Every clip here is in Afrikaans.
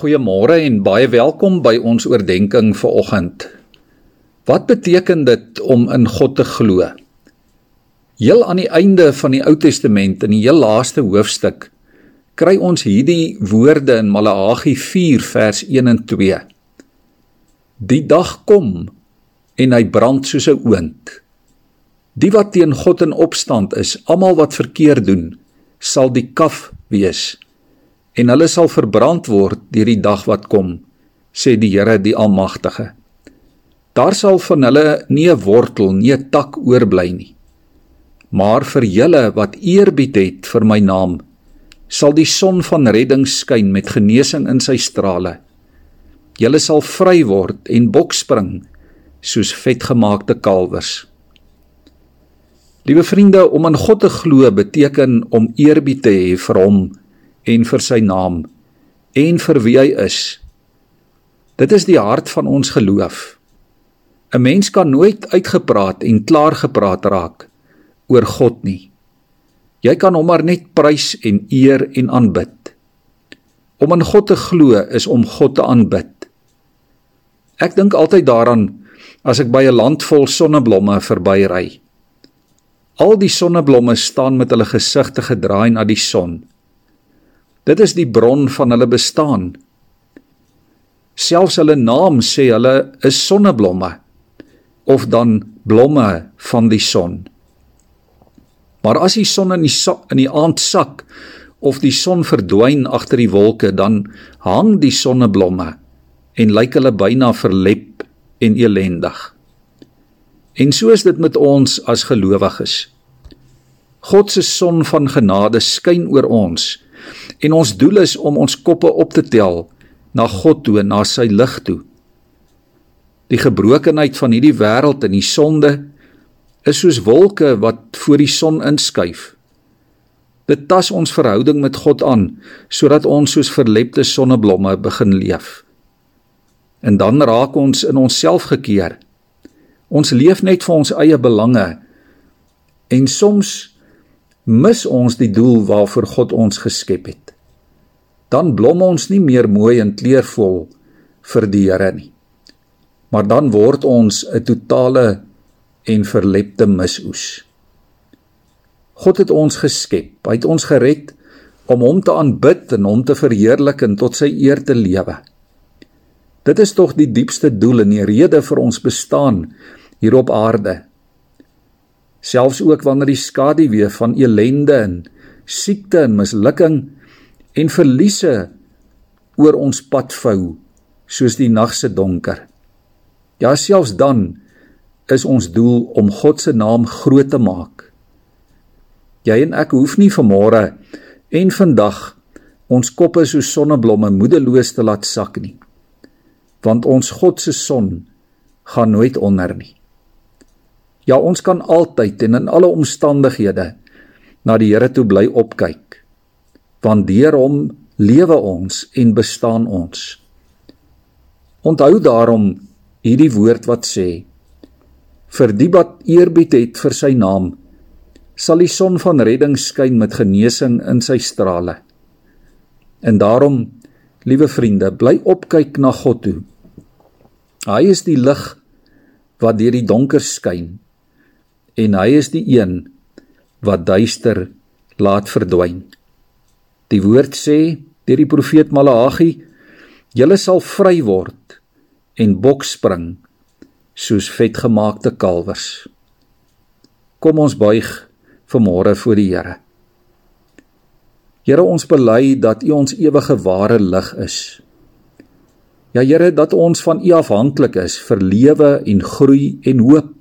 Goeiemôre en baie welkom by ons oordeenking vir oggend. Wat beteken dit om in God te glo? Heel aan die einde van die Ou Testament in die heel laaste hoofstuk kry ons hierdie woorde in Maleagi 4 vers 1 en 2. Die dag kom en hy brand soos 'n oond. Die wat teen God in opstand is, almal wat verkeerd doen, sal die kaf wees en hulle sal verbrand word deur die dag wat kom, sê die Here die Almagtige. Daar sal van hulle nie 'n wortel, nie 'n tak oorbly nie. Maar vir julle wat eerbied het vir my naam, sal die son van redding skyn met genesing in sy strale. Julle sal vry word en bokspring soos vetgemaakte kalwers. Liewe vriende, om aan God te glo beteken om eerbied te hê vir hom en vir sy naam en vir wie hy is. Dit is die hart van ons geloof. 'n Mens kan nooit uitgepraat en klaar gepraat raak oor God nie. Jy kan hom maar net prys en eer en aanbid. Om aan God te glo is om God te aanbid. Ek dink altyd daaraan as ek by 'n land vol sonneblomme verbyry. Al die sonneblomme staan met hulle gesigte gedraai na die son. Dit is die bron van hulle bestaan. Selfs hulle naam sê hulle is sonneblomme of dan blomme van die son. Maar as die son in die in die aand sak of die son verdwyn agter die wolke, dan hang die sonneblomme en lyk hulle byna verlep en elendig. En so is dit met ons as gelowiges. God se son van genade skyn oor ons En ons doel is om ons koppe op te tel na God toe, na sy lig toe. Die gebrokenheid van hierdie wêreld en die sonde is soos wolke wat voor die son inskuif. Dit tas ons verhouding met God aan sodat ons soos verlepte sonneblomme begin leef. En dan raak ons in onsself gekeer. Ons leef net vir ons eie belange en soms mis ons die doel waarvoor God ons geskep het. Dan blom ons nie meer mooi en kleurvol vir die Here nie. Maar dan word ons 'n totale en verlepte misoes. God het ons geskep, hy het ons gered om hom te aanbid en hom te verheerlik en tot sy eer te lewe. Dit is tog die diepste doel en die rede vir ons bestaan hier op aarde selfs ook wanneer die skaduwee van elende en siekte en mislukking en verliese oor ons pad vou soos die nag se donker. Ja selfs dan is ons doel om God se naam groot te maak. Jy en ek hoef nie vanmôre en vandag ons koppe so sonneblomme moedeloos te laat sak nie want ons God se son gaan nooit onder nie Ja, ons kan altyd en in alle omstandighede na die Here toe bly opkyk. Want deur hom lewe ons en bestaan ons. Onthou daarom hierdie woord wat sê: Vir die wat eerbied het vir sy naam, sal die son van redding skyn met genesing in sy strale. En daarom, liewe vriende, bly opkyk na God toe. Hy is die lig wat deur die donker skyn en hy is die een wat duister laat verdwyn. Die woord sê deur die profeet Maleagi: "Julle sal vry word en bokspring soos vetgemaakte kalwers." Kom ons buig vanmôre voor die Here. Here, ons bely dat U ons ewige ware lig is. Ja Here, dat ons van U afhanklik is vir lewe en groei en hoop.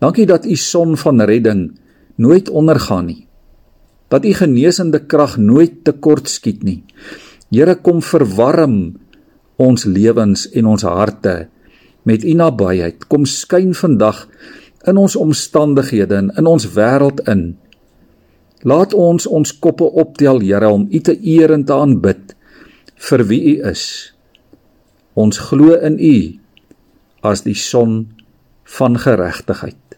Dankie dat u son van redding nooit ondergaan nie. Dat u genesende krag nooit tekort skiet nie. Here kom verwarm ons lewens en ons harte met u nabyheid. Kom skyn vandag in ons omstandighede en in ons wêreld in. Laat ons ons koppe optel, Here, om u te eer en te aanbid vir wie u is. Ons glo in u as die son van geregtigheid.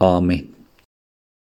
Amen.